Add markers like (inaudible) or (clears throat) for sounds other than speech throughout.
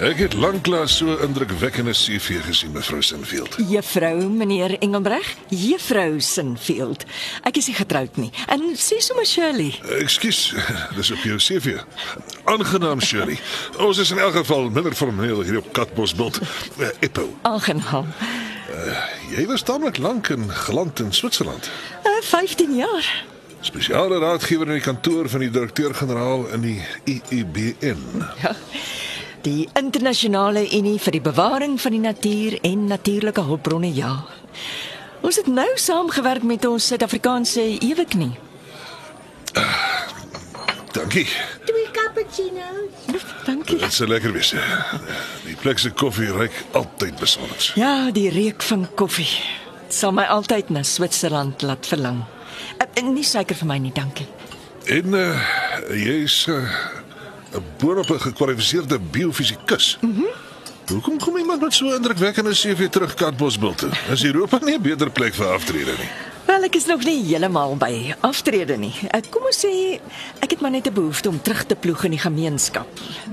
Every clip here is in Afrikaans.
Ek het lanklaas so indrukwekkende CV gesien mevrou Sinfield. Juffrou, meneer Engelbreg, juffrou Sinfield. Ek is nie getroud nie. En sê sommer Shirley. Ekskuus, (laughs) dis op jou CV. Aangenaam Shirley. Ons is in elk geval minder formeel hier op Katbosveld. Uh, Eppo. Aangenaam. Jy was tamelik lank in geland in Switserland. Uh, 15 jaar. Spesiale raadgewer in die kantoor van die direkteur-generaal in die IUBN. Ja. Die internasionale unie vir die bewaring van die natuur en natuurlike hulpbronne, ja. Ons het nou saamgewerk met ons Suid-Afrikaanse eweknie. Dankie. Twee cappuccino's. Dankie. Dit sal lekker wees. Die plek se koffie ruik altyd besonder. Ja, die reuk van koffie. Dit sal my altyd na Switserland laat verlang. Uh, nie suiker vir my nie, dankie. En uh, jy's uh, boonop 'n gekwalifiseerde biofisikus. Mhm. Mm Hoekom kom iemand met so 'n indrukwekkende CV terug Katbosveld toe? Is Europa nie 'n beter plek vir aftrede nie? Wel, ek is nog nie heeltemal by aftrede nie. Ek kom ons sê ek het maar net 'n behoefte om terug te ploeg in die gemeenskap.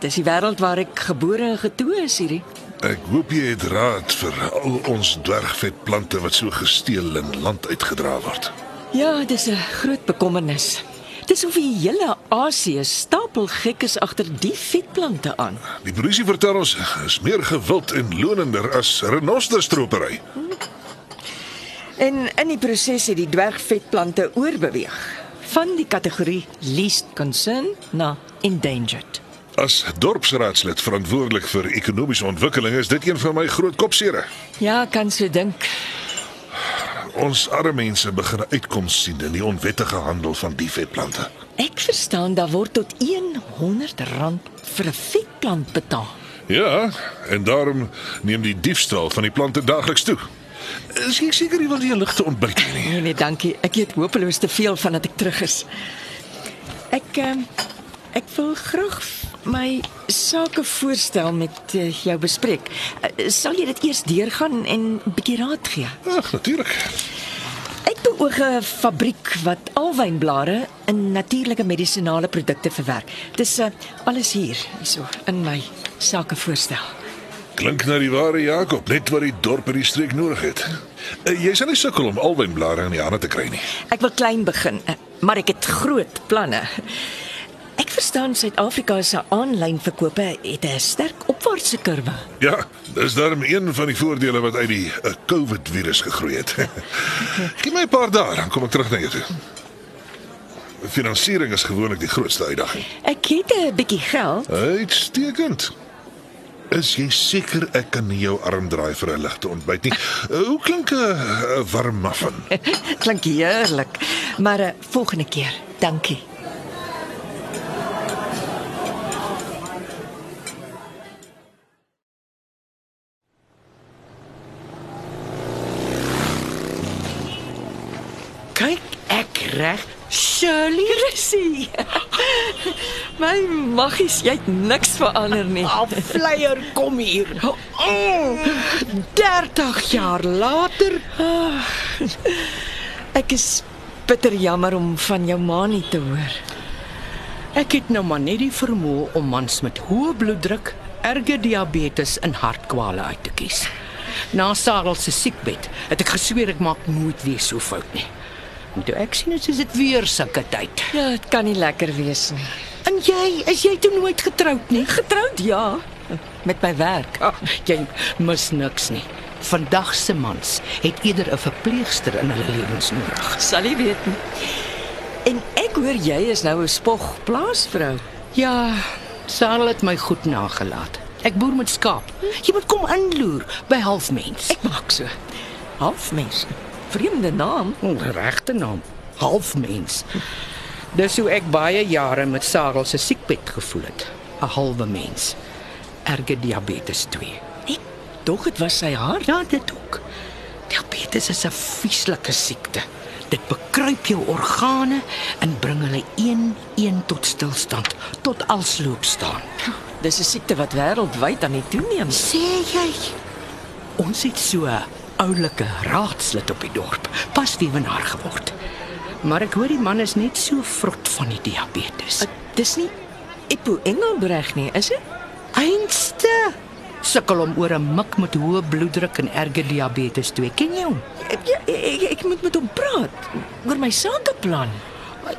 Dis die wêreld waar ek gebore en getoe is hierdie. Ek hoop jy het raad vir al ons dwergvetplante wat so gesteel in land uitgedra word. Ja, dis 'n groot bekommernis. Dis of die hele Asië stapel gek is agter die vetplante aan. Die polisie vertel ons is meer gewild en lonender as renosterstropery. En in die proses het die dwergvetplante oorbeweeg van die kategorie least concern na endangered. As dorpsraadslid verantwoordelik vir ekonomiese ontwikkeling is dit een van my groot kopsere. Ja, kan so dink. Ons arme mense begin uitkoms sien in die onwettige handel van die vetplante. Ek verstaan daar word tot R100 vir 'n vetplant betaal. Ja, en daarom neem die diefstal van die plante daagliks toe. Is jy seker jy wil nie 'n ligte ontbyt hê nie? Nee nee, dankie. Ek eet hopeloos te veel vandat ek terug is. Ek um, ek wil graag my sake voorstel met uh, jou bespreek. Uh, sal jy dit eers deurgaan en 'n bietjie raad gee? Ag, natuurlik. Ek beoog 'n fabriek wat alwynblare in natuurlike medisinale produkte verwerk. Dis uh, alles hier, hierso in my sake voorstel. Klink na die ware Jakob, net wat die dorp en die streek nodig het. Uh, jy sal nie sukkel om alwynblare in die hande te kry nie. Ek wil klein begin, uh, maar ek het groot planne. Verstaan Suid-Afrika se aanlyn verkope het 'n sterk opwaartse kurwe. Ja, dis darm een van die voordele wat uit die uh, COVID virus gegroei het. (laughs) Gee my 'n paar dae, dan kom ek terug na jou toe. Finansiering is gewoonlik die grootste uitdaging. Ek het 'n bietjie geld. Uitstekend. Is jy seker ek kan jou arm draai vir 'n ligte ontbyt nie? Uh, (laughs) hoe klink 'n uh, warm muffin? (laughs) Klink heerlik. Maar uh, volgende keer. Dankie. Kyk ek reg. Chrissy. My maggies, jy het niks verander nie. afleier kom hier. Oh, 30 jaar later. Ek is bitter jammer om van jou ma nie te hoor. Ek het nou maar net die vermoë om mans met hoë bloeddruk, erge diabetes en hartkwale uit te kies. Na Sarel se siekbed het ek gesweer ek maak nooit weer so fout nie. En toe ek sien dit is dit weer sulke tyd. Ja, dit kan nie lekker wees nie. En jy, is jy toe nooit getroud nie? Getroud, ja, met my werk. Ah, jy mis niks nie. Vandag se mans het eerder 'n verpleegster in hulle lewens nodig. Sal jy weet nie. En ek hoor jy is nou 'n spog plaasvrou. Ja, Sarel het my goed nagelaat. Ek boer met skaap. Jy moet kom inloer by halfmens. Ek maak so. Halfmens. Vreemde naam. Regte naam. Halfmens. Dis hoe ek baie jare met Sarel se siekbed gevoel het. 'n Halwe mens. Erge diabetes 2. Ek dog dit was sy haar. Ja, dit ook. Diabetes is 'n vieslike siekte. Dit bekruip jou organe en bring hulle een een tot stilstand, tot alsloop staan. Dis 'n siekte wat wêreldwyd aan die toeneem. Sê jy? Ons het so oulike raadslid op die dorp, pas weewenaar geword. Maar ek hoor die man is net so vrot van die diabetes. Uh, Dis nie Eppo Engelbreg nie, is dit? Einste sukkel om oor 'n mik met hoë bloeddruk en erge diabetes toe. Ken jy hom? Ja, ek, ek moet met hom praat oor my sakeplan.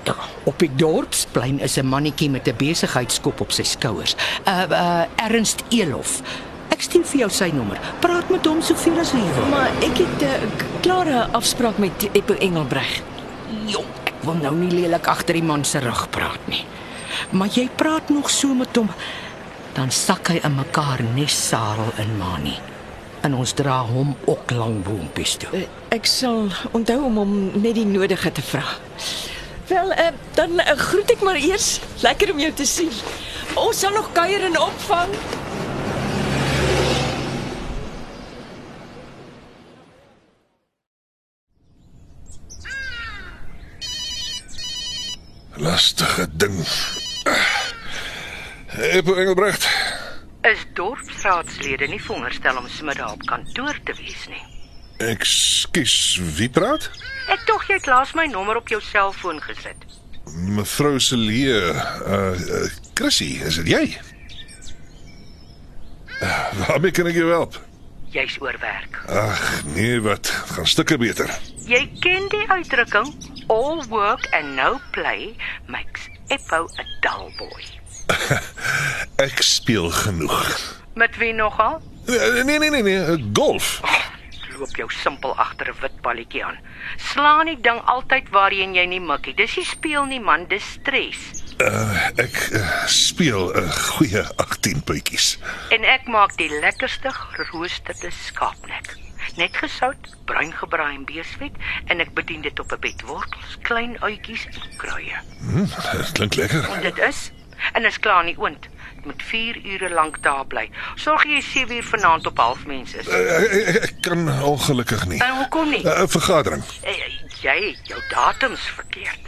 Ja, Op die dorpsplein is 'n mannetjie met 'n besigheidskop op sy skouers. Uh uh Ernst Elof. Stuur vir jou sy nommer. Praat met hom soveel as jy wil. Maar ek het 'n uh, klare afspraak met Eppo Engelbreg. Jong, ek wil nou nie lelik agter die man se rug praat nie. Maar jy praat nog so met hom, dan sak hy in mekaar nes sarel in Mani. En ons dra hom ook lang boompies toe. Uh, ek sal onthou om hom net die nodige te vra. Wel, uh, dan uh, groet ek maar eers. Lekker om jou te sien. Ons sal nog kuier en opvang. Lastige ding. Eppo Engelbrecht. Is dorpsraadslede nie veronderstel om smiddag op kantoor te wees nie? Ekskuus, wie praat? Ek tog jy het laas my nommer op jou selfoon gesit. Mevrou Celie, uh, uh Chrissy, is dit jy? Uh, waarmee kan ek jou help? Jy's oorwerk. Ag, nee, wat? Gaan stukke beter. Jy ken die uitdrukking all work and no play makes Eppo a dull boy. (laughs) Ek speel genoeg. Met wie nogal? Nee, nee, nee, nee, nee golf. Loop jou simpel agter 'n wit balletjie aan. Slaan die ding altyd waarheen jy nie mikkie. Dis nie speel nie man, dis stres. Uh, ek uh, speel 'n uh, goeie 18 puitjies. En ek maak die lekkerste geroosterde skaapnek. Net gesout, bruin gebraai en beesvet en ek bedien dit op 'n bed wortels, klein uitjies en kruie. Hm, dit klink lekker. En dit is en is klaar nie oond. Dit moet 4 ure lank daar bly. Sorg jy 7 uur vanaand op half mens is. Uh, ek, ek kan ongelukkig nie. En hoekom nie? 'n uh, Vergadering. Eh, Jy het jou datums verkeerd.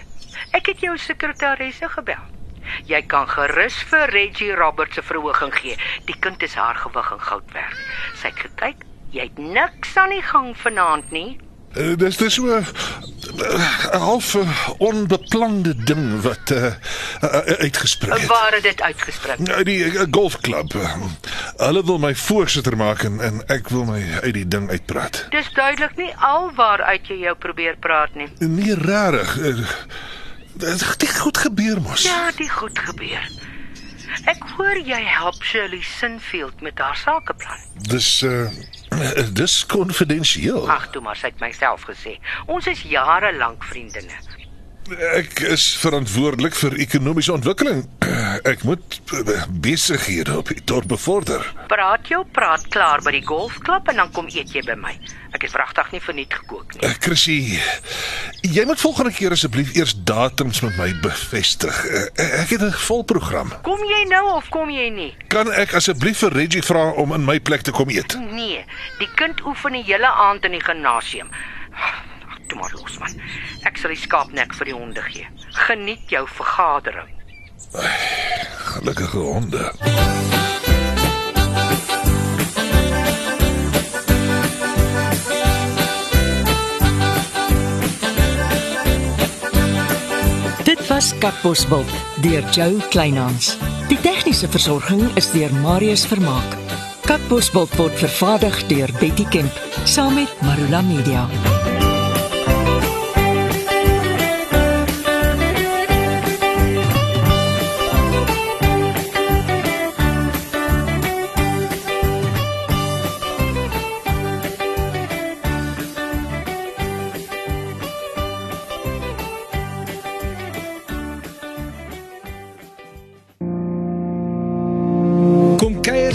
Ek het jou sekretaresse gebel. Jy kan gerus vir Reggie Roberts se verhoging gee. Die kind is haar gewig in goud werd. Sy het gekyk, jy het niks aan die gang vanaand nie. Uh, dis dis so 'n uh, half uh, onbeplande ding wat uh, uh, uitgespring het. Waar het dit uitgespring? Nou die uh, golfklub. Hulle wil my voorsitter maak en, en ek wil my uit die ding uitpraat. Dis duidelik nie alwaaruit jy jou probeer praat nie. Nee, rarig. Uh, dit het goed gebeur mos. Ja, dit goed gebeur. Ek hoor jy help Shirley Sinfield met haar sakeplan. Dis uh dis konfidensieel. Ag, toe maar, sy het myself gesê. Ons is jare lank vriendinne. Ek is verantwoordelik vir ekonomiese ontwikkeling. (clears throat) Ek moet eh, besighede op die dorp bevorder. Praat jou praat klaar by die golfklub en dan kom eet jy by my. Ek het vragtig nie verniet gekook nie. Uh, Chrissy, jy moet volgende keer asseblief eers datums met my bevestig. Uh, ek het 'n vol program. Kom jy nou of kom jy nie? Kan ek asseblief vir Reggie vra om in my plek te kom eet? Nee, die kind oefen die hele aand in die gimnasium. Toe maar los man. Ek sal die skaapnek vir die honde gee. Geniet jou vergadering. Gelukkige honde. Dit was Katbosveld deur Joe Kleinhans. Die tegniese versorging is deur Marius Vermaak. Katbosveld word vervaardig deur Betty Kemp saam met Marula Media.